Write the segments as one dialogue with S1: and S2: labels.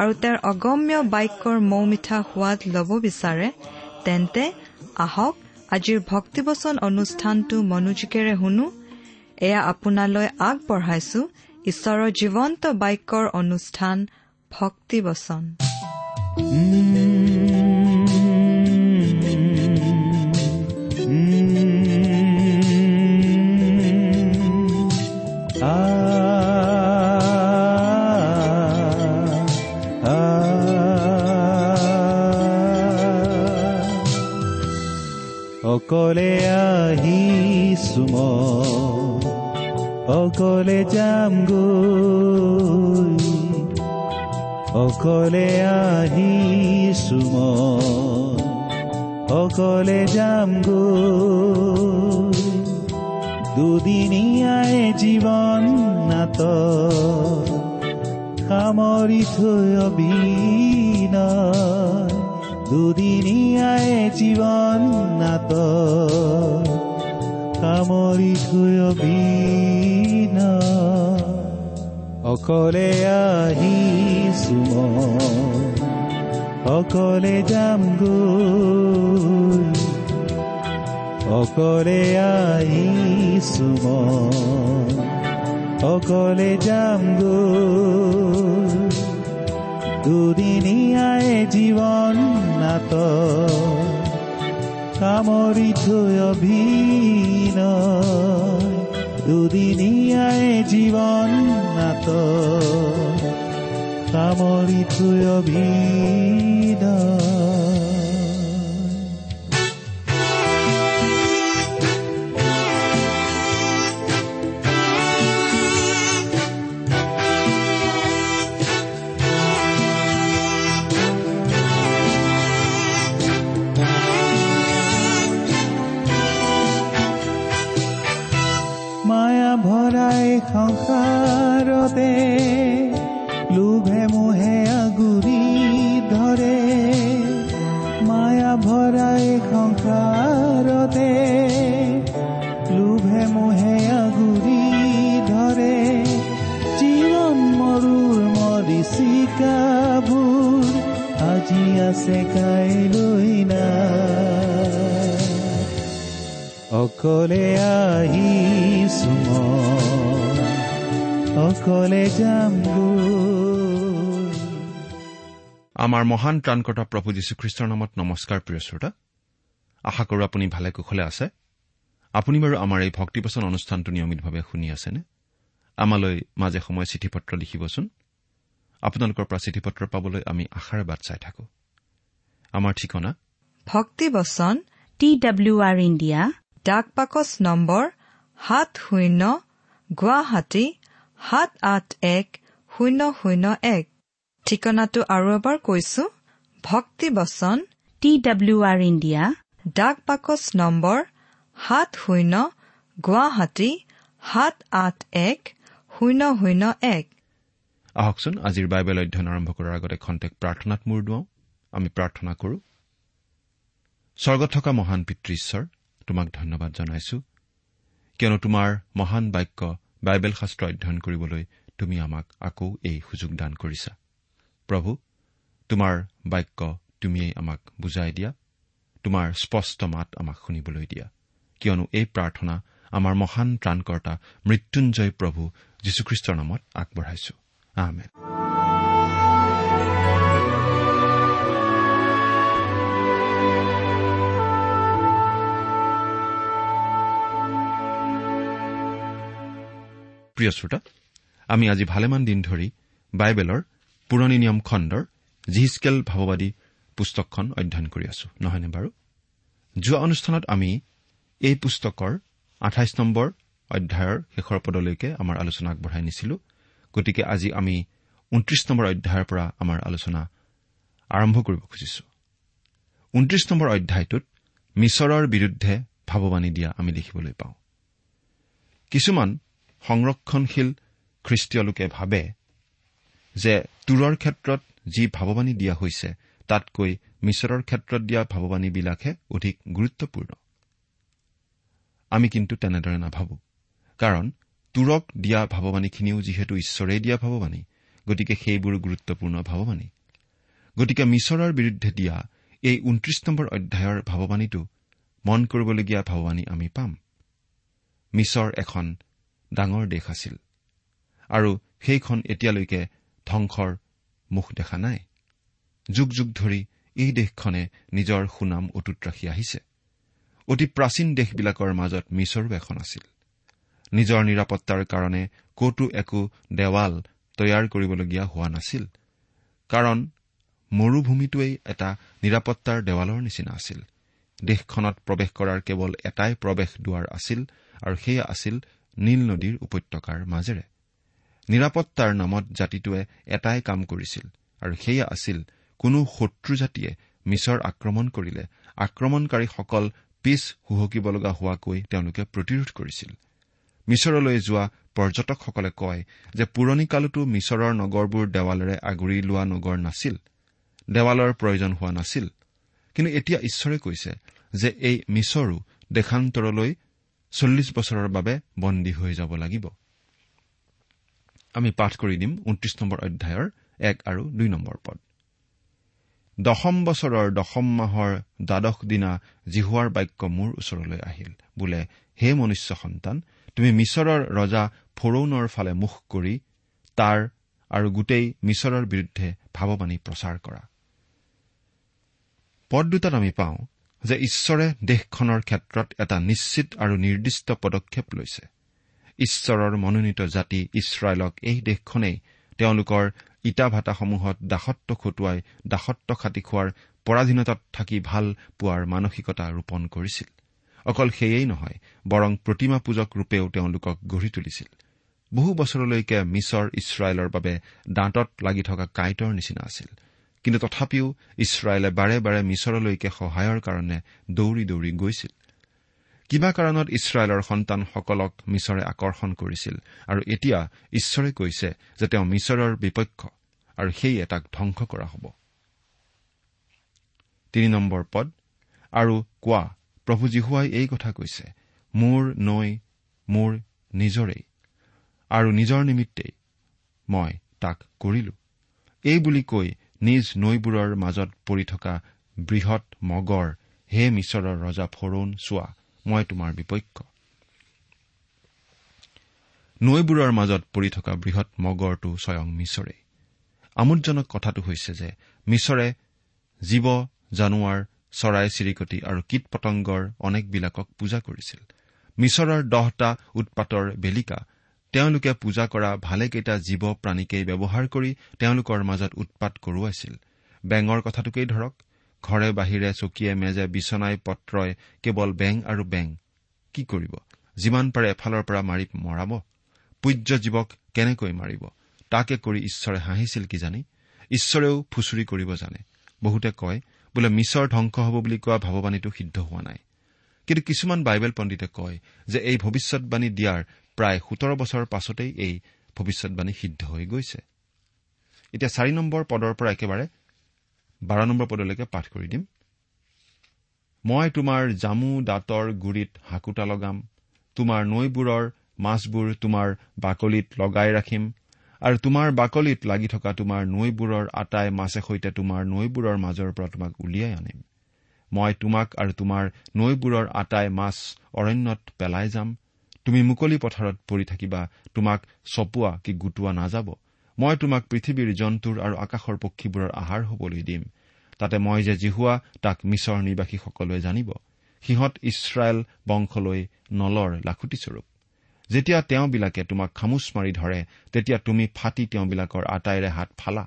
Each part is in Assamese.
S1: আৰু তেওঁৰ অগম্য বাক্যৰ মৌ মিঠা সোৱাদ ল'ব বিচাৰে তেন্তে আহক আজিৰ ভক্তিবচন অনুষ্ঠানটো মনোযোগেৰে শুনো। এয়া আপোনালৈ আগবঢ়াইছো ঈশ্বৰৰ জীৱন্ত বাক্যৰ অনুষ্ঠান ভক্তিবচন।
S2: অকলে আহিছো মই অকলে যাম গৈ অকলে আহিছো মই অকলে যাম গৈ দুদিনীয়াই জীৱন নাত সামৰি থৈ অবিনয় দুদিনীয়াই জীৱন নাত সামৰি থৈ অবিন। অকলে মই। অকলে যাম গৈ। অকলে মই। অকলে যাম গৈ। দুদিনীয়াই জীৱন নাত সামৰি থৈ অভিন দুদিনীয়াই জীৱন নাত সামৰি থৈ
S3: আমাৰ মহান ত্ৰাণকৰ্তা প্ৰভু যীশুখ্ৰীষ্টৰ নামত নমস্কাৰ প্ৰিয় শ্ৰোতা। আশা কৰো আপুনি ভালে কুশলে আছে। আপুনি বাৰু আমাৰ এই ভক্তিবচন অনুষ্ঠানটো নিয়মিতভাৱে শুনি আছেনে? আমালৈ মাজে সময়ে চিঠি পত্ৰ লিখিবচোন। আপোনালোকৰ পৰা চিঠি পত্ৰ পাবলৈ আমি আশাৰে বাট চাই থাকো। আমাৰ ঠিকনা?
S1: ভক্তিবচন
S4: টি ডাব্লিউ আৰ ইণ্ডিয়া
S1: ডাক পাকচ নম্বৰ সাত শূন্য গুৱাহাটী সাত আঠ এক শূন্য শূন্য এক। ঠিকনাটো আৰু এবাৰ কৈছো ভক্তিবচন
S4: টি ডাব্লিউ আৰ ইণ্ডিয়া
S1: ডাক পাকচ নম্বৰ সাত শূন্য গুৱাহাটী সাত আঠ এক শূন্য শূন্য এক।
S3: আহকচোন আজিৰ বাইবেল অধ্যয়ন আৰম্ভ কৰাৰ আগতে খন্তেক প্ৰাৰ্থনাত মূৰ দুৱাওঁ। আমি প্ৰাৰ্থনা কৰো। স্বৰ্গত থকা মহান পিতৃ ঈশ্বৰ তোমাক ধন্যবাদ জনাইছো। কিয়নো তোমাৰ মহান বাক্য বাইবেল শাস্ত্ৰ অধ্যয়ন কৰিবলৈ তুমি আমাক আকৌ এই সুযোগ দান কৰিছা। প্ৰভু তোমাৰ বাক্য তুমিয়েই আমাক বুজাই দিয়া। তোমাৰ স্পষ্ট মাত আমাক শুনিবলৈ দিয়া। কিয়নো এই প্ৰাৰ্থনা আমাৰ মহান ত্ৰাণকৰ্তা মৃত্যুঞ্জয় প্ৰভু যীশুখ্ৰীষ্টৰ নামত আগবঢ়াইছো। আহমেদ প্ৰিয় শ্ৰোতা আমি আজি ভালেমান দিন ধৰি বাইবেলৰ পুৰণি নিয়ম খণ্ডৰ জিহিচকেল ভাৱবাদী পুস্তকখন অধ্যয়ন কৰি আছো নহয়নে বাৰু? যোৱা অনুষ্ঠানত আমি এই পুস্তকৰ আঠাইছ নম্বৰ অধ্যায়ৰ শেষৰ পদলৈকে আমাৰ আলোচনা আগবঢ়াই নিছিলো। গতিকে আজি আমি ঊনত্ৰিশ নম্বৰ অধ্যায়ৰ পৰা আমাৰ আলোচনা আৰম্ভ কৰিব খুজিছো। ঊনত্ৰিশ নম্বৰ অধ্যায়টোত মিছৰৰ বিৰুদ্ধে ভাৱবাণী দিয়া আমি দেখিবলৈ পাওঁ। কিছুমান সংৰক্ষণশীল খ্ৰীষ্টীয় লোকে ভাবে যে তুৰৰ ক্ষেত্ৰত যি ভাৱবাণী দিয়া হৈছে তাতকৈ মিছৰৰ ক্ষেত্ৰত দিয়া ভাৱবাণীবিলাকহে অধিক গুৰুত্বপূৰ্ণ। আমি কিন্তু তেনেদৰে নাভাবো। কাৰণ তুৰক দিয়া ভাৱবাণীখিনিও যিহেতু ঈশ্বৰে দিয়া ভাৱবাণী গতিকে সেইবোৰ গুৰুত্বপূৰ্ণ ভাৱবাণী। গতিকে মিছৰৰ বিৰুদ্ধে দিয়া এই ঊনত্ৰিশ নম্বৰ অধ্যায়ৰ ভাৱবাণীটো মন কৰিবলগীয়া ভাৱবাণী আমি পাম। মিছৰ এখন ডাঙৰ দেশ আছিল। আৰু সেইখন এতিয়ালৈকে ধ্বংসৰ মুখ দেখা নাই। যুগ যুগ ধৰি এই দেশখনে নিজৰ সুনাম অটুট ৰাখি আহিছে। অতি প্ৰাচীন দেশবিলাকৰ মাজত মিছৰো এখন আছিল। নিজৰ নিৰাপত্তাৰ কাৰণে কতো একো দেৱাল তৈয়াৰ কৰিবলগীয়া হোৱা নাছিল। কাৰণ মৰুভূমিটোৱেই এটা নিৰাপত্তাৰ দেৱালৰ নিচিনা আছিল। দেশখনত প্ৰৱেশ কৰাৰ কেৱল এটাই প্ৰৱেশ দুৱাৰ আছিল আৰু সেয়া আছিল নীল নদীৰ উপত্যকাৰ মাজেৰে। নিৰাপত্তাৰ নামত জাতিটোৱে এটাই কাম কৰিছিল আৰু সেয়া আছিল কোনো শত্ৰু জাতিয়ে মিছৰ আক্ৰমণ কৰিলে আক্ৰমণকাৰীসকল পিছ হুহকিব লগা হোৱাকৈ তেওঁলোকে প্ৰতিৰোধ কৰিছিল। মিছৰলৈ যোৱা পৰ্যটকসকলে কয় যে পুৰণি কালতো মিছৰৰ নগৰবোৰ দেৱালেৰে আগুৰি লোৱা নগৰ নাছিল দেৱালৰ প্ৰয়োজন হোৱা নাছিল। কিন্তু এতিয়া ঈশ্বৰে কৈছে যে এই মিছৰো দেশান্তৰলৈ চল্লিছ বছৰৰ বাবে বন্দী হৈ যাব লাগিব। আমি পাঠ কৰি দিম ঊনত্ৰিশ নম্বৰ অধ্যায়ৰ এক আৰু দুই নম্বৰ পদ। দশম বছৰৰ দশম মাহৰ দ্বাদশ দিনা জিহুৱাৰ বাক্য মোৰ ওচৰলৈ আহিল। বোলে হে মনুষ্য সন্তান তুমি মিছৰৰ ৰজা ফৰৌনৰ ফালে মুখ কৰি তাৰ আৰু গোটেই মিছৰৰ বিৰুদ্ধে ভাৱবাণী প্ৰচাৰ কৰা। পদ দুটাত আমি পাওঁ যে ঈশ্বৰে দেশখনৰ ক্ষেত্ৰত এটা নিশ্চিত আৰু নিৰ্দিষ্ট পদক্ষেপ লৈছে। ঈশ্বৰৰ মনোনীত জাতি ইছৰাইলক এই দেশখনেই তেওঁলোকৰ ইটা ভাটাসমূহত দাসত্ব খটুৱাই দাসত্ব খাটি খোৱাৰ পৰাধীনতাত থাকি ভাল পোৱাৰ মানসিকতা ৰোপণ কৰিছিল। অকল সেয়েই নহয় বৰং প্ৰতিমা পূজক ৰূপেও তেওঁলোকক গঢ়ি তুলিছিল। বহু বছৰলৈকে মিছৰ ইছৰাইলৰ বাবে দাঁতত লাগি থকা কাঁইটৰ নিচিনা আছিল। কিন্তু তথাপিও ইছৰাইলে বাৰে বাৰে মিছৰলৈকে সহায়ৰ কাৰণে দৌৰি দৌৰি গৈছিল। কিবা কাৰণত ইছৰাইলৰ সন্তানসকলক মিছৰে আকৰ্ষণ কৰিছিল আৰু এতিয়া ঈশ্বৰে কৈছে যে তেওঁ মিছৰৰ বিপক্ষ আৰু সেয়ে তাক ধ্বংস কৰা হ'ব। তিনি নম্বৰ পদ আৰু কোৱা প্ৰভু জীহুৱাই এই কথা কৈছে মোৰ নৈ মোৰ নিজৰেই আৰু নিজৰ নিমিত্তেই মই তাক কৰিলো। এই বুলি কৈ নিজ নৈবোৰৰ মাজত পৰি থকা বৃহৎ মগৰ হে মিছৰৰ ৰজা ফৰৌন চোৱা মই তোমাৰ বিপক্ষ। নৈবোৰৰ মাজত পৰি থকা বৃহৎ মগৰটো স্বয়ং মিছৰে। আমোদজনক কথাটো হৈছে যে মিছৰে জীৱ জানুৱাৰ চৰাই চিৰিকটি আৰু কীট পতংগৰ অনেকবিলাকক পূজা কৰিছিল। মিছৰৰ দহটা উৎপাতৰ বেলিকা তেওঁলোকে পূজা কৰা ভালেকেইটা জীৱ প্ৰাণীকেই ব্যৱহাৰ কৰি তেওঁলোকৰ মাজত উৎপাত কৰোৱাইছিল। বেঙৰ কথাটোকেই ধৰক ঘৰে বাহিৰে চকীয়ে মেজে বিচনাই পত্ৰই কেৱল বেং আৰু বেং। কি কৰিব? যিমান পাৰে এফালৰ পৰা মাৰি মৰাব? পূজ্য জীৱক কেনেকৈ মাৰিব? তাকে কৰি ঈশ্বৰে হাঁহিছিল কিজানি? ঈশ্বৰেও ফুচুৰি কৰিব জানে। বহুতে কয় বোলে মিছৰ ধ্বংস হ'ব বুলি কোৱা ভাৱবাণীটো সিদ্ধ হোৱা নাই। কিন্তু কিছুমান বাইবেল পণ্ডিতে কয় যে এই ভৱিষ্যৎবাণী দিয়াৰ প্ৰায় সোতৰ বছৰ পাছতেই এই ভৱিষ্যৎবাণী সিদ্ধ হৈ গৈছে। এতিয়া চাৰি নম্বৰ পদৰ পৰা একেবাৰে বাৰ নম্বৰ পদলৈকে পাঠ কৰি দিম। মই তোমাৰ জামু দাঁতৰ গুৰিত হাকোটা লগাম তোমাৰ নৈবোৰৰ মাছবোৰ তোমাৰ বাকলিত লগাই ৰাখিম আৰু তোমাৰ বাকলিত লাগি থকা তোমাৰ নৈবোৰৰ আটাই মাছে সৈতে তোমাৰ নৈবোৰৰ মাজৰ পৰা তোমাক উলিয়াই আনিম। মই তোমাক আৰু তোমাৰ নৈবোৰৰ আটাই মাছ অৰণ্যত পেলাই যাম। তুমি মুকলি পথাৰত পৰি থাকিবা তোমাক চপোৱা কি গোটোৱা নাযাব। মই তোমাক পৃথিৱীৰ জন্তুৰ আৰু আকাশৰ পক্ষীবোৰৰ আহাৰ হবলৈ দিম। তাতে মই যে জিহুৱা তাক মিছৰ নিবাসীসকলোৱে জানিব। সিহঁত ইছৰাইল বংশলৈ নলৰ লাখুটিস্বৰূপ যেতিয়া তেওঁবিলাকে তোমাক খামোচ মাৰি ধৰে তেতিয়া তুমি ফাটি তেওঁবিলাকৰ আটাইৰে হাত ফালা।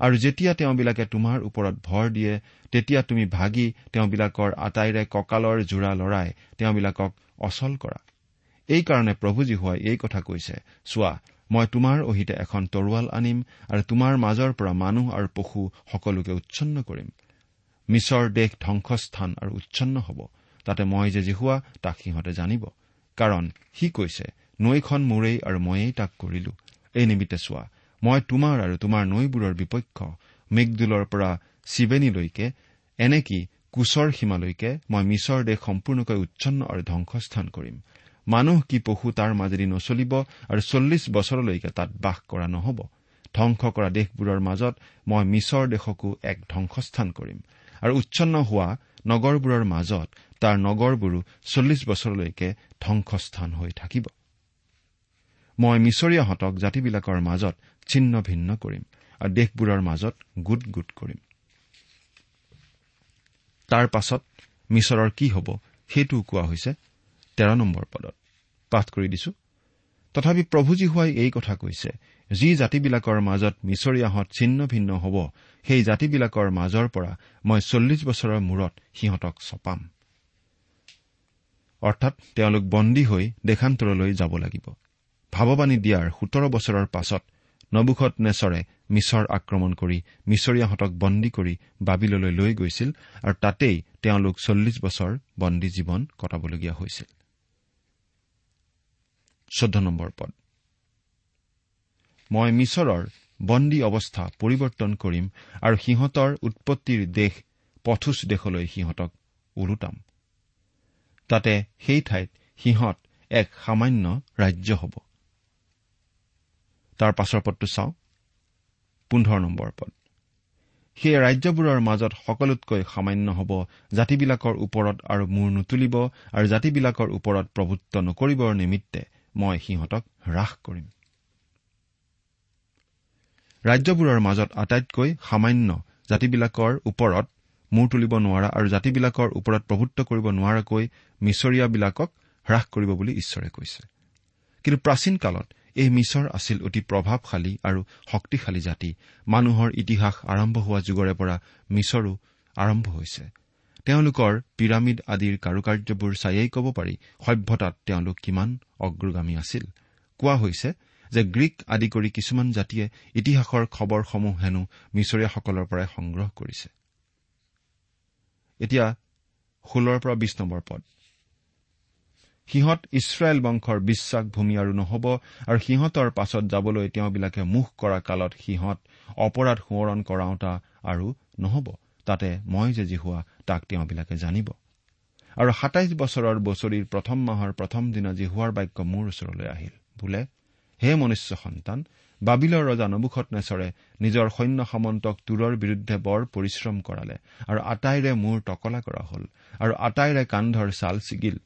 S3: আৰু যেতিয়া তেওঁবিলাকে তোমাৰ ওপৰত ভৰ দিয়ে তেতিয়া তুমি ভাগি তেওঁবিলাকৰ আটাইৰে কঁকালৰ জোৰা লৰাই তেওঁবিলাকক অচল কৰা। এইকাৰণে প্ৰভুজী হোৱাই এই কথা কৈছে। চোৱা মই তোমাৰ অহিতে এখন তৰোৱাল আনিম আৰু তোমাৰ মাজৰ পৰা মানুহ আৰু পশু সকলোকে উচ্ছন্ন কৰিম। মিছৰ দেশ ধ্বংসস্থান আৰু উচ্ছন্ন হ'ব। তাতে মই যে জিহুৱা তাক সিহঁতে জানিব। কাৰণ সি কৈছে নৈখন মোৰেই আৰু ময়েই তাক কৰিলো। এই নিমিত্তে চোৱা মই তোমাৰ আৰু তোমাৰ নৈবোৰৰ বিপক্ষ মেঘদুলৰ পৰা চিবেনীলৈকে এনেকি কোচৰ সীমালৈকে মই মিছৰ দেশ সম্পূৰ্ণকৈ উচ্ছন্ন আৰু ধ্বংসস্থান কৰিম। মানুহ কি পশু তাৰ মাজেদি নচলিব আৰু চল্লিছ বছৰলৈকে তাত বাস কৰা নহ'ব। ধ্বংস কৰা দেশবোৰৰ মাজত মই মিছৰ দেশকো এক ধ্বংসস্থান কৰিম। আৰু উচ্ছন্ন হোৱা নগৰবোৰৰ মাজত তাৰ নগৰবোৰো চল্লিছ বছৰলৈকে ধ্বংসস্থান হৈ থাকিব। মই মিছৰীয়াহঁতক জাতিবিলাকৰ মাজত ছিন্ন ভিন্ন কৰিম আৰু দেশবোৰৰ মাজত গোট গোট কৰিম। তাৰ পাছত মিছৰৰ কি হ'ব সেইটোও কোৱা হৈছে। তেৰ নম্বৰ পদত। পাঠ কৰি দিছো। তথাপি প্ৰভুজী হোৱাই এই কথা কৈছে যি জাতিবিলাকৰ মাজত মিছৰীয়াহঁত ছিন্ন ভিন্ন হ'ব সেই জাতিবিলাকৰ মাজৰ পৰা মই চল্লিছ বছৰৰ মূৰত সিহঁতক চপাম। অৰ্থাৎ তেওঁলোক বন্দী হৈ দেশান্তৰলৈ যাব লাগিব। ভাৱবাণী দিয়াৰ সোতৰ বছৰৰ পাছত নবুখত নেচৰে মিছৰ আক্ৰমণ কৰি মিছৰীয়াহঁতক বন্দী কৰি বাবিললৈ লৈ গৈছিল আৰু তাতেই তেওঁলোক চল্লিছ বছৰ বন্দী জীৱন কটাবলগীয়া হৈছিল। মই মিছৰৰ বন্দী অৱস্থা পৰিৱৰ্তন কৰিম আৰু সিহঁতৰ উৎপত্তিৰ দেশ পথুচ দেশলৈ সিহঁতক ওলোটাম। তাতে সেই ঠাইত সিহঁত এক সামান্য ৰাজ্য হ'ব। তাৰ পাছৰ পদটো চাওঁ। পোন্ধৰ নম্বৰ পদ। সেই ৰাজ্যবোৰৰ মাজত সকলোতকৈ সামান্য হ'ব জাতিবিলাকৰ ওপৰত আৰু মূৰ নুতুলিব আৰু জাতিবিলাকৰ ওপৰত প্ৰভুত্ব নকৰিবৰ নিমিত্তে মই সিহঁতক হ্ৰাস কৰিম। ৰাজ্যবোৰৰ মাজত আটাইতকৈ সামান্য জাতিবিলাকৰ ওপৰত মূৰ তুলিব নোৱাৰা আৰু জাতিবিলাকৰ ওপৰত প্ৰভুত্ব কৰিব নোৱাৰাকৈ মিছৰীয়াবিলাকক হ্ৰাস কৰিব বুলি ঈশ্বৰে কৈছে। কিন্তু প্ৰাচীন কালত এই মিছৰ আছিল অতি প্ৰভাৱশালী আৰু শক্তিশালী জাতি। মানুহৰ ইতিহাস আৰম্ভ হোৱা যুগৰে পৰা মিছৰো আৰম্ভ হৈছে। তেওঁলোকৰ পিৰামিড আদিৰ কাৰুকাৰ্যবোৰ চায়েই ক'ব পাৰি সভ্যতাত তেওঁলোক কিমান অগ্ৰগামী আছিল। কোৱা হৈছে যে গ্ৰীক আদি কৰি কিছুমান জাতিয়ে ইতিহাসৰ খবৰসমূহ হেনো মিছৰীয়াসকলৰ পৰাই সংগ্ৰহ কৰিছে। সিহঁত ইছৰাইল বংশৰ বিশ্বাস ভূমি আৰু নহব আৰু সিহঁতৰ পাছত যাবলৈ তেওঁবিলাকে মুখ কৰা কালত সিহঁত অপৰাধ সোঁৱৰণ কৰাওঁতা আৰু নহব। তাতে মই যে যি হোৱা তাক তেওঁবিলাকে জানিব। আৰু সাতাইছ বছৰৰ বছৰিৰ প্ৰথম মাহৰ প্ৰথম দিনা জিহুৱাৰ বাক্য মোৰ ওচৰলৈ আহিল। বোলে হে মনুষ্য সন্তান বাবিলৰ ৰজা নবুখত নেচৰে নিজৰ সৈন্য সামন্তক তোৰৰ বিৰুদ্ধে বৰ পৰিশ্ৰম কৰালে আৰু আটাইৰে মূৰ টকলা কৰা হল আৰু আটাইৰে কান্ধৰ ছাল ছিগিল।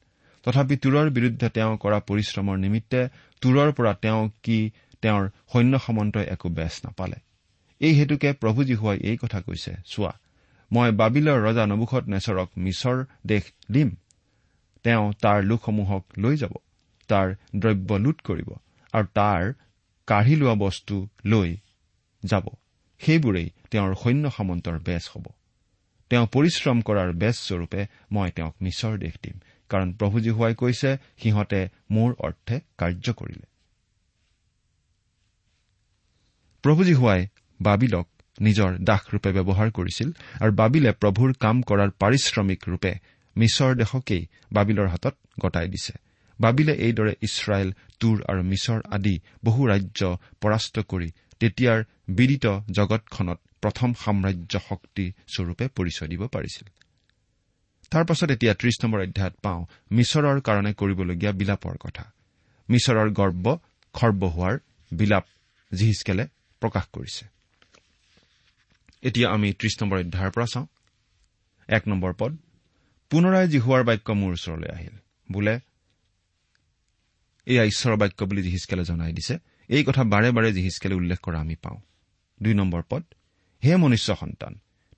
S3: তথাপি তোৰৰ বিৰুদ্ধে তেওঁ কৰা পৰিশ্ৰমৰ নিমিত্তে তোৰৰ পৰা তেওঁ কি তেওঁৰ সৈন্য সামন্তই একো বেচ নাপালে। এই হেতুকে প্ৰভুজী হোৱাই এই কথা কৈছে। চোৱা মই বাবিলৰ ৰজা নবুখত নেচৰক মিছৰ দেশ দিম। তেওঁ তাৰ লোকসমূহক লৈ যাব তাৰ দ্ৰব্য লুট কৰিব আৰু তাৰ কাঢ়ি লোৱা বস্তু লৈ যাব। সেইবোৰেই তেওঁৰ সৈন্য সামন্তৰ বেচ হ'ব। তেওঁ পৰিশ্ৰম কৰাৰ বেচস্বৰূপে মই তেওঁক মিছৰ দেশ দিম কাৰণ প্ৰভুজী হোৱাই কৈছে সিহঁতে মোৰ অৰ্থে কাৰ্য কৰিলে। প্ৰভুজী হোৱাই বাবিলক নিজৰ দাসৰূপে ব্যৱহাৰ কৰিছিল আৰু বাবিলে প্ৰভুৰ কাম কৰাৰ পাৰিশ্ৰমিক ৰূপে মিছৰ দেশকেই বাবিলৰ হাতত গতাই দিছে। বাবিলে এইদৰে ইছৰাইল তুৰ আৰু মিছৰ আদি বহু ৰাজ্য পৰাস্ত কৰি তেতিয়াৰ বিদিত জগতখনত প্ৰথম সাম্ৰাজ্য শক্তি স্বৰূপে পৰিচয় দিব পাৰিছিল। তাৰ পাছত এতিয়া ত্ৰিশ নম্বৰ অধ্যায়ত পাওঁ মিছৰৰ কাৰণে কৰিবলগীয়া বিলাপৰ কথা। মিছৰৰ গৰ্ব খৰ্ব হোৱাৰ বিলাপ জিহিচকেলে প্ৰকাশ কৰিছে। এতিয়া আমি ত্ৰিশ নম্বৰ অধ্যায়ৰ পৰা চাওঁ। এক নম্বৰ পদ পুনৰাই জিহুৱাৰ বাক্য মোৰ ওচৰলৈ আহিল। বোলে এয়া ঈশ্বৰৰ বাক্য বুলি জিহিচকেলে জনাই দিছে। এই কথা বাৰে বাৰে জিহিচকেলে উল্লেখ কৰা আমি পাওঁ। দুই নম্বৰ পদ হে মনুষ্য সন্তান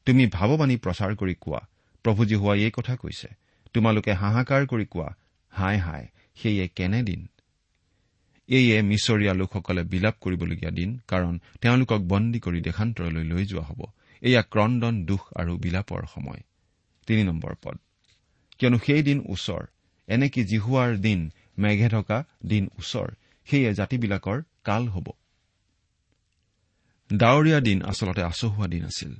S3: তুমি ভাৱবাণী প্ৰচাৰ কৰি কোৱা প্ৰভুজী হোৱাই এই কথা কৈছে। তোমালোকে হাহাকাৰ কৰি কোৱা হাই হাই সেয়ে কেনে দিন এইয়ে মিছৰীয়া লোকসকলে বিলাপ কৰিবলগীয়া দিন কাৰণ তেওঁলোকক বন্দী কৰি দেশান্তৰলৈ লৈ যোৱা হ'ব। এয়া ক্ৰদন দুখ আৰু বিলাপৰ সময়। তিনি নম্বৰ পদ। কিয়নো সেই দিন ওচৰ এনেকি জিহুৱাৰ দিন মেঘে থকা দিন ওচৰ সেয়ে জাতিবিলাকৰ কাল হ'ব। ডাৱৰীয়া দিন আচলতে আচহুৱা দিন আছিল।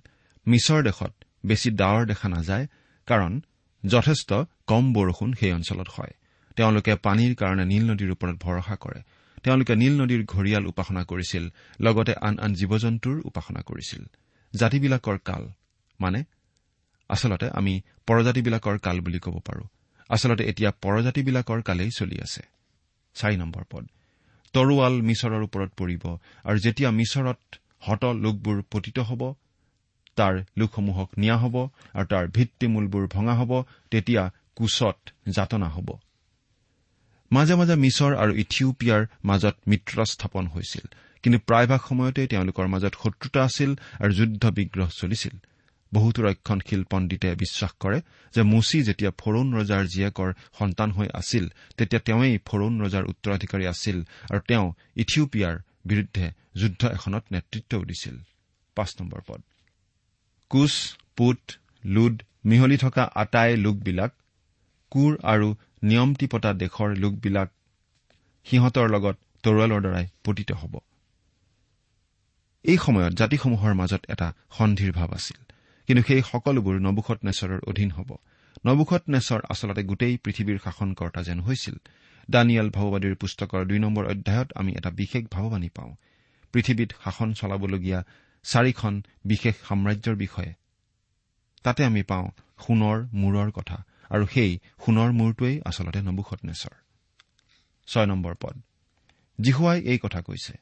S3: মিছৰ দেশত বেছি ডাৱৰ দেখা নাযায় কাৰণ যথেষ্ট কম বৰষুণ সেই অঞ্চলত হয়। তেওঁলোকে পানীৰ কাৰণে নীল নদীৰ ওপৰত ভৰসা কৰে। তেওঁলোকে নীল নদীৰ ঘৰিয়াল উপাসনা কৰিছিল লগতে আন আন জীৱ জন্তুৰ উপাসনা কৰিছিল। জাতিবিলাকৰ কাল মানে? আচলতে আমি পৰজাতিবিলাকৰ কাল বুলি ক'ব পাৰোঁ। আচলতে এতিয়া পৰজাতিবিলাকৰ কালেই চলি আছে। চাৰি নম্বৰ পদ। তৰোৱাল মিছৰৰ ওপৰত পৰিব আৰু যেতিয়া মিছৰত হত লোকবোৰ পতিত হ'ব তাৰ লোকসমূহক নিয়া হ'ব আৰু তাৰ ভিত্তিমূলবোৰ ভঙা হ'ব তেতিয়া কোচত যাতনা হ'ব। মাজে মাজে মিছৰ আৰু ইথিওপিয়াৰ মাজত মিত্ৰ স্থাপন হৈছিল। কিন্তু প্ৰায়ভাগ সময়তে তেওঁলোকৰ মাজত শত্ৰুতা আছিল আৰু যুদ্ধ বিগ্ৰহ চলিছিল। বহুতো ৰক্ষণশীল পণ্ডিতে বিশ্বাস কৰে যে মুচি যেতিয়া ফৰুণ ৰজাৰ জীয়েকৰ সন্তান হৈ আছিল তেতিয়া তেওঁই ফৰুণ ৰজাৰ উত্তৰাধিকাৰী আছিল আৰু তেওঁ ইথিওপিয়াৰ বিৰুদ্ধে যুদ্ধ এখনত নেতৃত্বও দিছিল। কোচ পুট লুড মিহলি থকা আটাই লোকবিলাক কোৰ আৰু নিয়মটি পতা দেশৰ লোকবিলাক সিহঁতৰ লগত তৰোৱালৰ দ্বাৰাই পতিত হ'ব। এই সময়ত জাতিসমূহৰ মাজত এটা সন্ধিৰ ভাৱ আছিল। কিন্তু সেই সকলোবোৰ নবুখত নেচৰৰ অধীন হ'ব। নবুখত নেচৰ আচলতে গোটেই পৃথিৱীৰ শাসনকৰ্তা যেন হৈছিল। দানিয়েল ভাওবাদীৰ পুস্তকৰ দুই নম্বৰ অধ্যায়ত আমি এটা বিশেষ ভাৱবাণী পাওঁ। পৃথিৱীত শাসন চলাবলগীয়া চাৰিখন বিশেষ সাম্ৰাজ্যৰ বিষয়ে। তাতে আমি পাওঁ সোণৰ মূৰৰ কথা। আৰু সেই সোণৰ মূৰটোৱেই আচলতে নম্বৰ পদ। জিহুৱাই এই কথা কৈছে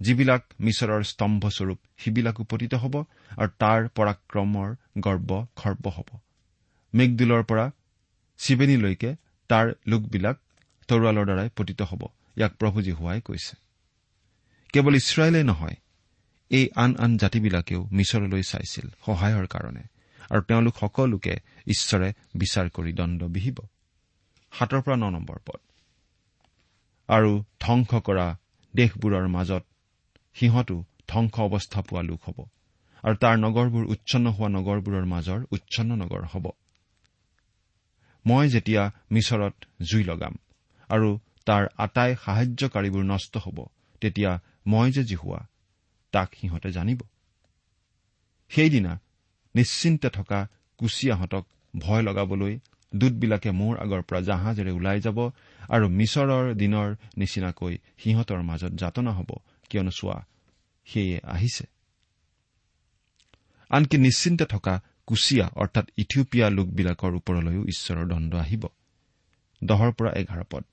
S3: যিবিলাক মিছৰৰ স্তম্ভস্বৰূপ সিবিলাকো পতিত হ'ব আৰু তাৰ পৰাক্ৰমৰ গৰ্ব খৰ্ব হ'ব। মেঘদুলৰ পৰা চিবেনীলৈকে তাৰ লোকবিলাক তৰোৱালৰ দ্বাৰাই পতিত হ'ব ইয়াক প্ৰভু জীহুৱাই কৈছে। কেৱল ইছৰাইলে নহয় এই আন আন জাতিবিলাকেও মিছৰলৈ চাইছিল সহায়ৰ কাৰণে। আৰু তেওঁলোক সকলোকে ঈশ্বৰে বিচাৰ কৰি দণ্ড বিহিব। সাতৰ পৰা ন নম্বৰ পদ। আৰু ধ্বংস কৰা দেশবোৰৰ মাজত সিহঁতো ধ্বংস অৱস্থা পোৱা লোক হ'ব আৰু তাৰ নগৰবোৰ উচ্ছন্ন হোৱা নগৰবোৰৰ মাজৰ উচ্ছন্ন নগৰ হ'ব। মই যেতিয়া মিছৰত জুই লগাম আৰু তাৰ আটাই সাহায্যকাৰীবোৰ নষ্ট হ'ব তেতিয়া মই যে যি হোৱা তাক সিহঁতে জানিব। সেইদিনা নিশ্চিন্তে থকা কুচিয়াহঁতক ভয় লগাবলৈ দূতবিলাকে মোৰ আগৰ পৰা জাহাজেৰে ওলাই যাব আৰু মিছৰৰ দিনৰ নিচিনাকৈ সিহঁতৰ মাজত যাতনা হ'ব কিয়নো চোৱা সেয়ে আহিছে। আনকি নিশ্চিন্তে থকা কুচিয়া অৰ্থাৎ ইথিওপিয়া লোকবিলাকৰ ওপৰলৈও ঈশ্বৰৰ দণ্ড আহিব। দহৰ পৰা এঘাৰ পদ।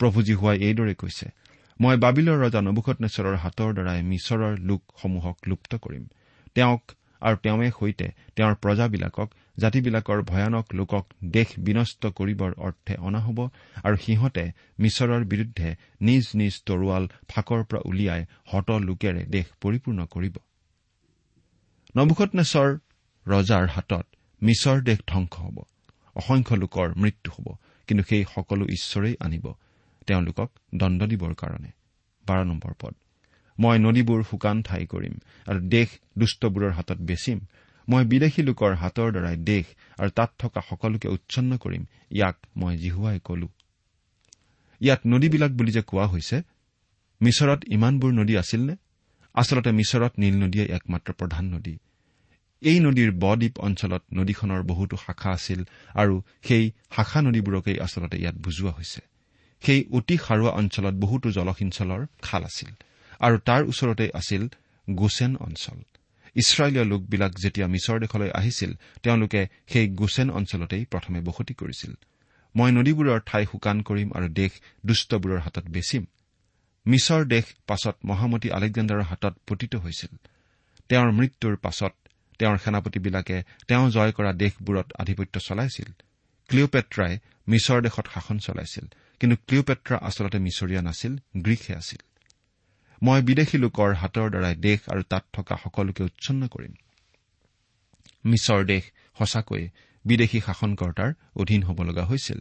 S3: প্ৰভুজী হোৱাই এইদৰে কৈছে মই বাবিলৰ ৰজা নবুখনেশ্বৰৰ হাতৰ দ্বাৰাই মিছৰৰ লোকসমূহক লুপ্ত কৰিম। তেওঁক আৰু তেওঁৱে সৈতে তেওঁৰ প্ৰজাবিলাকক জাতিবিলাকৰ ভয়ানক লোকক দেশ বিনষ্ট কৰিবৰ অৰ্থে অনা হ'ব আৰু সিহঁতে মিছৰৰ বিৰুদ্ধে নিজ নিজ তৰোৱাল ফাকৰ পৰা উলিয়াই হত লোকেৰে দেশ পৰিপূৰ্ণ কৰিব। নবুখনেশ্বৰ ৰজাৰ হাতত মিছৰ দেশ ধ্বংস হ'ব। অসংখ্য লোকৰ মৃত্যু হ'ব কিন্তু সেই সকলো ঈশ্বৰেই আনিব। তেওঁলোকক দণ্ড দিবৰ কাৰণে। বাৰ নম্বৰ পদ। মই নদীবোৰ শুকান ঠাই কৰিম আৰু দেশ দুষ্টবোৰৰ হাতত বেচিম। মই বিদেশী লোকৰ হাতৰ দ্বাৰাই দেশ আৰু তাত থকা সকলোকে উচ্ছন্ন কৰিম ইয়াক মই জিহুৱাই কলো। ইয়াত নদীবিলাক বুলি যে কোৱা হৈছে মিছৰত ইমানবোৰ নদী আছিল নে আচলতে মিছৰত নীল নদীয়ে একমাত্ৰ প্ৰধান নদী। এই নদীৰ বদ্বীপ অঞ্চলত নদীখনৰ বহুতো শাখা আছিল আৰু সেই শাখা নদীবোৰকেই আচলতে ইয়াত বুজোৱা হৈছে। সেই অতি সাৰুৱা অঞ্চলত বহুতো জলসিঞ্চলৰ খাল আছিল। আৰু তাৰ ওচৰতে আছিল গোচেন অঞ্চল। ইছৰাইলীয় লোকবিলাক যেতিয়া মিছৰ দেশলৈ আহিছিল তেওঁলোকে সেই গোচেন অঞ্চলতেই প্ৰথমে বসতি কৰিছিল। মই নদীবোৰৰ ঠাই শুকান কৰিম আৰু দেশ দুষ্টবোৰৰ হাতত বেচিম। মিছৰ দেশ পাছত মহামতী আলেকজেণ্ডাৰৰ হাতত পতিত হৈছিল। তেওঁৰ মৃত্যুৰ পাছত তেওঁৰ সেনাপতিবিলাকে তেওঁ জয় কৰা দেশবোৰত আধিপত্য চলাইছিল। ক্লিঅপেট্ৰাই মিছৰ দেশত শাসন চলাইছিল। কিন্তু ক্লিঅপেট্ৰা আচলতে মিছৰীয়া নাছিল গ্ৰীকহে আছিল। মই বিদেশী লোকৰ হাতৰ দ্বাৰাই দেশ আৰু তাত থকা সকলোকে উচ্ছন্ন কৰিম। মিছৰ দেশ সঁচাকৈয়ে বিদেশী শাসনকৰ্তাৰ অধীন হ'ব লগা হৈছিল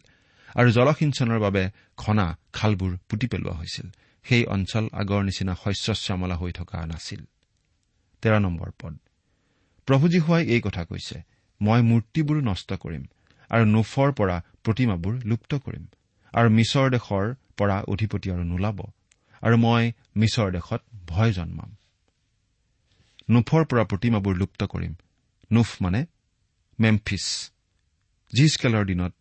S3: আৰু জলসিঞ্চনৰ বাবে খনা খালবোৰ পুতি পেলোৱা হৈছিল। সেই অঞ্চল আগৰ নিচিনা শস্য শ্যামলা হৈ থকা নাছিল। তেৰ নম্বৰ পদ। প্ৰভু যীশুৱাই এই কথা কৈছে মই মূৰ্তিবোৰ নষ্ট কৰিম আৰু নোফৰ পৰা প্ৰতিমাবোৰ লুপ্ত কৰিম আৰু মিছৰ দেশৰ পৰা অধিপতি আৰু নোলাব। আৰু মই মিছৰ দেশত ভয় জন্মাম। নোফৰ পৰা প্ৰতিমাবোৰ লুপ্ত কৰিম। নোফ মানে মেমফিছ। জিজকেলৰ দিনত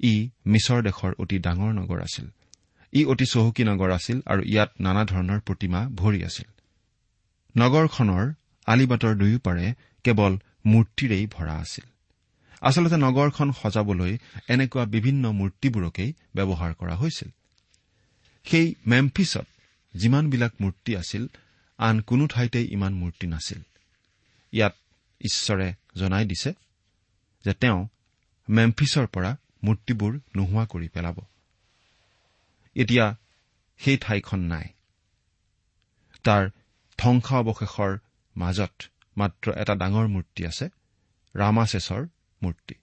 S3: ই মিছৰ দেশৰ অতি ডাঙৰ নগৰ আছিল। ই অতি চহকী নগৰ আছিল আৰু ইয়াত নানা ধৰণৰ প্ৰতিমা ভৰি আছিল। নগৰখনৰ আলিবাটৰ দুয়োপাৰে কেৱল মূৰ্তিৰেই ভৰা আছিল। আচলতে নগৰখন সজাবলৈ এনেকুৱা বিভিন্ন মূৰ্তিবোৰকেই ব্যৱহাৰ কৰা হৈছিল। সেই মেমফিছত যিমানবিলাক মূৰ্তি আছিল আন কোনো ঠাইতে ইমান মূৰ্তি নাছিল। ইয়াত ঈশ্বৰে জনাই দিছে যে তেওঁ মেমফিছৰ পৰা মূৰ্তিবোৰ নোহোৱা কৰি পেলাব। এতিয়া সেই ঠাইখন নাই। তাৰ ধ্বংসাৱশেষৰ মাজত মাত্ৰ এটা ডাঙৰ মূৰ্তি আছে ৰামাছেছৰ মূৰ্তি।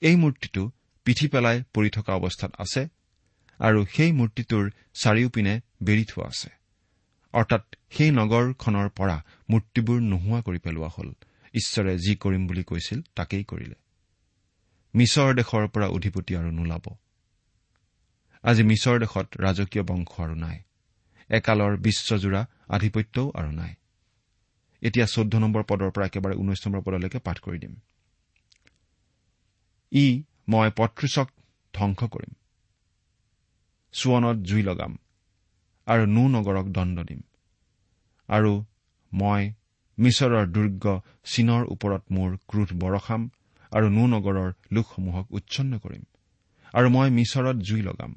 S3: এই মূৰ্তিটো পিঠি পেলাই পৰি থকা অৱস্থাত আছে আৰু সেই মূৰ্তিটোৰ চাৰিওপিনে বেৰি থোৱা আছে। অৰ্থাৎ সেই নগৰখনৰ পৰা মূৰ্তিবোৰ নোহোৱা কৰি পেলোৱা হ'ল। ঈশ্বৰে যি কৰিম বুলি কৈছিল তাকেই কৰিলে। মিছৰ দেশৰ পৰা অধিপতি আৰু নোলাব। আজি মিছৰ দেশত ৰাজকীয় বংশ আৰু নাই। একালৰ বিশ্বজোৰা আধিপত্যও আৰু নাই। এতিয়া চৈধ্য নম্বৰ পদৰ পৰা একেবাৰে ঊনৈশ নম্বৰ পদলৈকে পাঠ কৰি দিম। ই মই পত্ৰুচক ধ্বংস কৰিম। চোৱনত জুই লগাম আৰু নো নগৰক দণ্ড দিম। আৰু মই মিছৰৰ দুৰ্গ চীনৰ ওপৰত মোৰ ক্ৰোধ বৰষাম আৰু নো নগৰৰ লোকসমূহক উচ্ছন্ন কৰিম। আৰু মই মিছৰত জুই লগাম।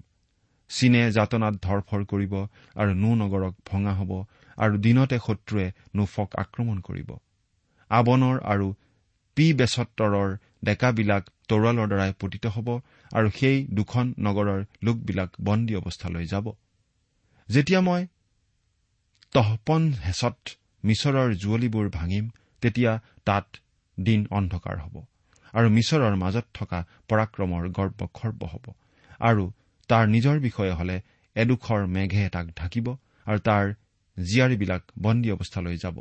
S3: চীনে যাতনাত ধৰফৰ কৰিব আৰু নো নগৰক ভঙা হ'ব আৰু দিনতে শত্ৰুৱে নোফক আক্ৰমণ কৰিব। আৱনৰ আৰু পি বেছত্তৰৰ ডেকাবিলাক তৰোৱালৰ দ্বাৰাই পতিত হ'ব আৰু সেই দুখন নগৰৰ লোকবিলাক বন্দী অৱস্থালৈ যাব। যেতিয়া মই তহপন হেঁচত মিছৰৰ জুৱলিবোৰ ভাঙিম তেতিয়া তাত দিন অন্ধকাৰ হ'ব আৰু মিছৰৰ মাজত থকা পৰাক্ৰমৰ গৰ্ব খৰ্ব হ'ব আৰু তাৰ নিজৰ বিষয়ে হলে এডোখৰ মেঘে তাক ঢাকিব আৰু তাৰ জীয়াৰীবিলাক বন্দী অৱস্থালৈ যাব।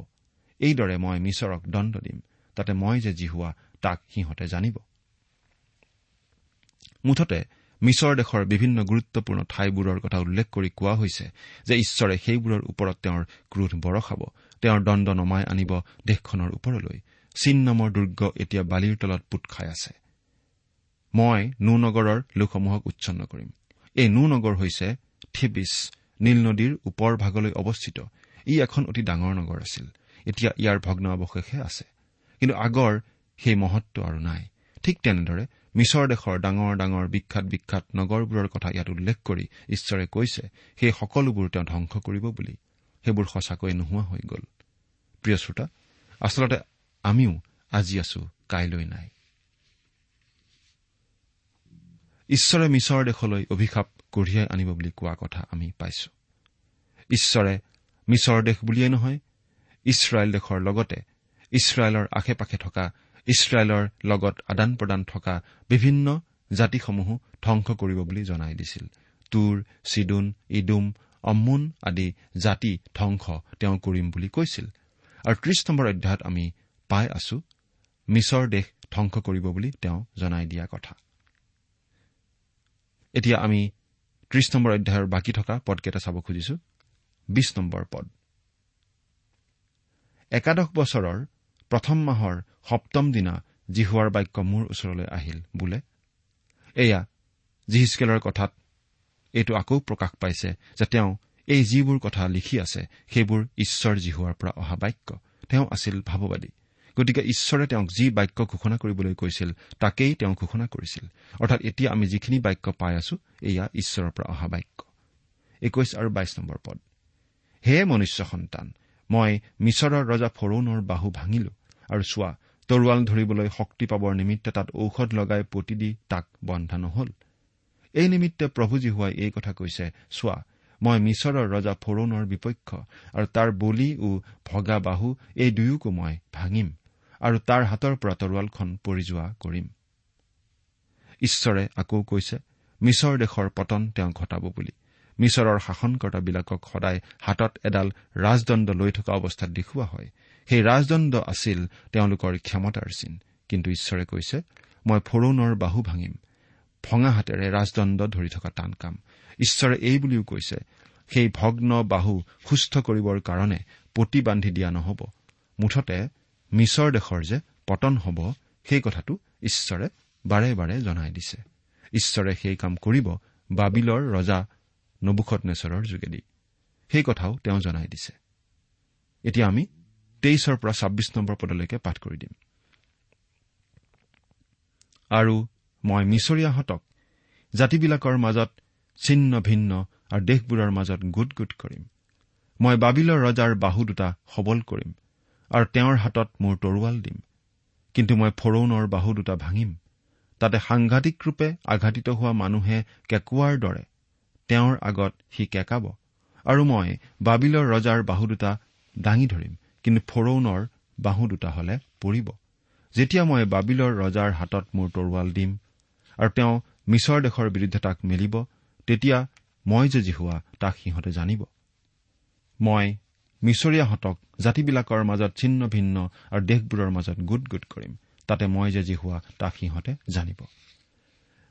S3: এইদৰে মই মিছৰক দণ্ড দিম তাতে মই যে যি হোৱা তাক সিহঁতে জানিব। মুঠতে মিছৰ দেশৰ বিভিন্ন গুৰুত্বপূৰ্ণ ঠাইবোৰৰ কথা উল্লেখ কৰি কোৱা হৈছে যে ঈশ্বৰে সেইবোৰৰ ওপৰত তেওঁৰ ক্ৰোধ বৰষাব তেওঁৰ দণ্ড নমাই আনিব দেশখনৰ ওপৰলৈ। চীন নামৰ দুৰ্গ এতিয়া বালিৰ তলত পোত খাই আছে। মই নো নগৰৰ লোকসমূহক উচ্ছন্ন কৰিম। এই নো নগৰ হৈছে থিবিছ নীল নদীৰ ওপৰ ভাগলৈ অৱস্থিত। ই এখন অতি ডাঙৰ নগৰ আছিল। এতিয়া ইয়াৰ ভগ্নাৱশেষে আছে। কিন্তু আগৰ সেই মহত্ব আৰু নাই। ঠিক তেনেদৰে মিছৰ দেশৰ ডাঙৰ ডাঙৰ বিখ্যাত বিখ্যাত নগৰবোৰৰ কথা ইয়াত উল্লেখ কৰি ঈশ্বৰে কৈছে সেই সকলোবোৰ তেওঁ ধ্বংস কৰিব বুলি। সেইবোৰ সঁচাকৈ নোহোৱা হৈ গ'ল। প্ৰিয় শ্ৰোতা আচলতে আমিও আজি আছো কাইলৈ নাই। ঈশ্বৰে মিছৰ দেশলৈ অভিশাপ কঢ়িয়াই আনিব বুলি কোৱা কথা আমি পাইছো। ঈশ্বৰে মিছৰ দেশ বুলিয়েই নহয় ইছৰাইল দেশৰ লগতে ইছৰাইলৰ আশে পাশে থকা ইছৰাইলৰ লগত আদান প্ৰদান থকা বিভিন্ন জাতিসমূহো ধ্বংস কৰিব বুলি জনাই দিছিল। তুৰ চিডুন ইডুম অম্মুন আদি জাতি ধ্বংস তেওঁ কৰিম বুলি কৈছিল। আৰু ত্ৰিশ নম্বৰ অধ্যায়ত আমি পাই আছো মিছৰ দেশ ধ্বংস কৰিব বুলি তেওঁ জনাই দিয়া কথা। এতিয়া আমি ত্ৰিশ নম্বৰ অধ্যায়ৰ বাকী থকা পদকেইটা চাব খুজিছো। বিশ নম্বৰ পদ। একাদশ বছৰৰ প্ৰথম মাহৰ সপ্তম দিনা জিহুৱাৰ বাক্য মোৰ ওচৰলৈ আহিল। বোলে এয়া জিহিচকেলৰ কথাত। এইটো আকৌ প্ৰকাশ পাইছে যে তেওঁ এই যিবোৰ কথা লিখি আছে সেইবোৰ ঈশ্বৰ জিহুৱাৰ পৰা অহা বাক্য। তেওঁ আছিল ভাৱবাদী। গতিকে ঈশ্বৰে তেওঁক যি বাক্য ঘোষণা কৰিবলৈ কৈছিল তাকেই তেওঁ ঘোষণা কৰিছিল। অৰ্থাৎ এতিয়া আমি যিখিনি বাক্য পাই আছো এয়া ঈশ্বৰৰ পৰা অহা বাক্য। একৈশ আৰু বাইশ নম্বৰ পদ। হে মনুষ্য সন্তান মই মিছৰৰ ৰজা ফৰৌনৰ বাহু ভাঙিলো। আৰু চোৱা তৰোৱাল ধৰিবলৈ শক্তি পাবৰ নিমিত্তে তাত ঔষধ লগাই পতি দি তাক বন্ধা নহল এই নিমিত্তে প্ৰভুজী হোৱাই এই কথা কৈছে চোৱা মই মিছৰৰ ৰজা ফৰৌনৰ বিপক্ষ আৰু তাৰ বলি ও ভগা বাহু এই দুয়োকো মই ভাঙিম আৰু তাৰ হাতৰ পৰা তৰোৱালখন পৰি যোৱা কৰিম। ঈশ্বৰে আকৌ কৈছে মিছৰ দেশৰ পতন তেওঁ ঘটাব বুলি। মিছৰৰ শাসনকৰ্তাবিলাকক সদায় হাতত এডাল ৰাজদণ্ড লৈ থকা অৱস্থাত দেখুওৱা হয়। সেই ৰাজদণ্ড আছিল তেওঁলোকৰ ক্ষমতাৰ চিন। কিন্তু ঈশ্বৰে কৈছে মই ফৰৌনৰ বাহু ভাঙিম। ভঙা হাতেৰে ৰাজদণ্ড ধৰি থকা টান কাম। ঈশ্বৰে এই বুলিও কৈছে সেই ভগ্ন বাহু সুস্থ কৰিবৰ কাৰণে পতি বান্ধি দিয়া নহ'ব। মুঠতে মিছৰ দেশৰ যে পতন হ'ব সেই কথাটো ঈশ্বৰে বাৰে বাৰে জনাই দিছে। ঈশ্বৰে সেই কাম কৰিব বাবিলৰ ৰজা নবুখত নেচৰৰ যোগেদি। সেই কথাও তেওঁ জনাই দিছে। এতিয়া আমি তেইছৰ পৰা ছাব্বিছ নম্বৰ পদলৈকে পাঠ কৰি দিম। আৰু মই মিছৰীয়াহঁতক জাতিবিলাকৰ মাজত ছিন্ন ভিন্ন আৰু দেশবোৰৰ মাজত গোট গোট কৰিম। মই বাবিলৰ ৰজাৰ বাহু দুটা সবল কৰিম আৰু তেওঁৰ হাতত মোৰ তৰোৱাল দিম। কিন্তু মই ফৰৌনৰ বাহু দুটা ভাঙিম। তাতে সাংঘাতিক ৰূপে আঘাতিত হোৱা মানুহে কেঁকুৱাৰ দৰে তেওঁৰ আগত সি কেঁকাব আৰু মই বাবিলৰ ৰজাৰ বাহু দুটা দাঙি ধৰিম। কিন্তু ফৰৌনৰ বাহু দুটা হলে পৰিব। যেতিয়া মই বাবিলৰ ৰজাৰ হাতত মোৰ তৰোৱাল দিম আৰু তেওঁ মিছৰ দেশৰ বিৰুদ্ধে তাক মেলিব তেতিয়া মই যে যি হোৱা তাক সিহঁতে জানিব। মই মিছৰীয়াহঁতক জাতিবিলাকৰ মাজত ছিন্ন ভিন্ন আৰু দেশবোৰৰ মাজত গোট গোট কৰিম তাতে মই যে যি হোৱা তাক সিহঁতে জানিব।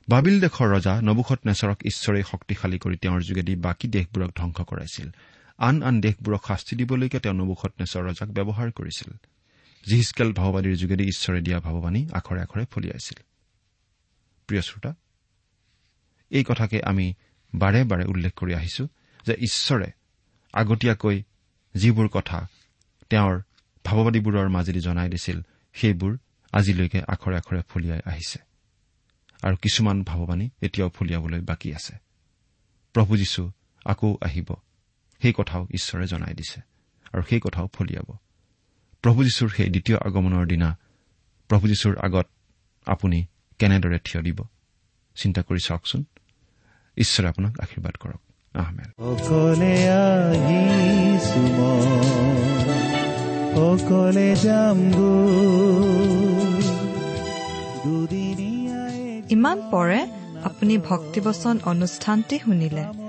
S3: বাবিল দেশৰ ৰজা নবুখত নেচৰক ঈশ্বৰে শক্তিশালী কৰি তেওঁৰ যোগেদি বাকী দেশবোৰক ধ্বংস কৰাইছিল। আন আন দেশবোৰক শাস্তি দিবলৈকে তেওঁ নবুখত নেচৰ ৰজাক ব্যৱহাৰ কৰিছিল জিহিচকেল ভাৱবাদীৰ যোগেদি ঈশ্বৰে দিয়া ভাৱবাণী আখৰে আখৰে ফলিয়াইছিল। এই কথাকে আমি বাৰে বাৰে উল্লেখ কৰি আহিছো যে ঈশ্বৰে আগতীয়াকৈ যিবোৰ কথা তেওঁৰ ভাৱবাদীবোৰৰ মাজেদি জনাই দিছিল সেইবোৰ আজিলৈকে আখৰে আখৰে ফলিয়াই আহিছে। আৰু কিছুমান ভাৱবাণী এতিয়াও ফলিয়াবলৈ বাকী আছে। প্ৰভু যীশু আকৌ আহিব। সেই কথাও ঈশ্বৰে জনাই দিছে আৰু সেই কথাও ফলিয়াব। প্ৰভু যীশুৰ সেই দ্বিতীয় আগমনৰ দিনা প্ৰভু যীশুৰ আগত আপুনি কেনেদৰে থিয় দিব? চিন্তা কৰি চাওকচোন। ঈশ্বৰে আপোনাক আশীৰ্বাদ কৰক। আহমেদ
S2: অকলে আহিছো অকলে যাম
S1: ইমান পৰে আপুনি ভক্তিবচন অনুষ্ঠানটি শুনিলে।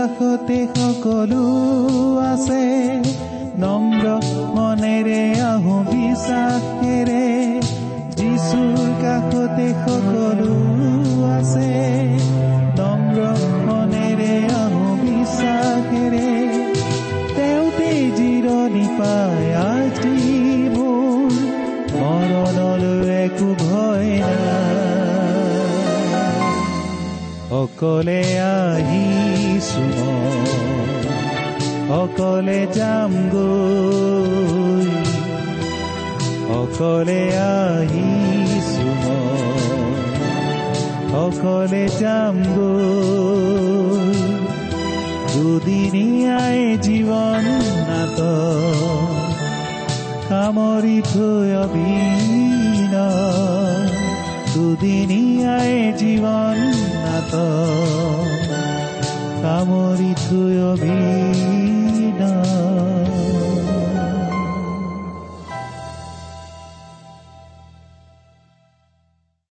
S2: কাষতে সকলো আছে। নম্ৰ মনেৰে আহো বিশ্বাসেৰে। যিচুৰ কাষতে সকলো আছে। নম্ৰ মনেৰে আহো বিশ্বাসেৰে। তেওঁতে জিৰণি পায় আজি মোৰ মৰণলৈ একো ভয় অকলে অকলে যাম গৈ। অকলে আহিছো মই, অকলে যাম গৈ। দুদিনীয়াই জীৱন নাট সামৰি থৈ অভিন দুদিনীয়াই জীৱন নাট সামৰি থৈ অভিন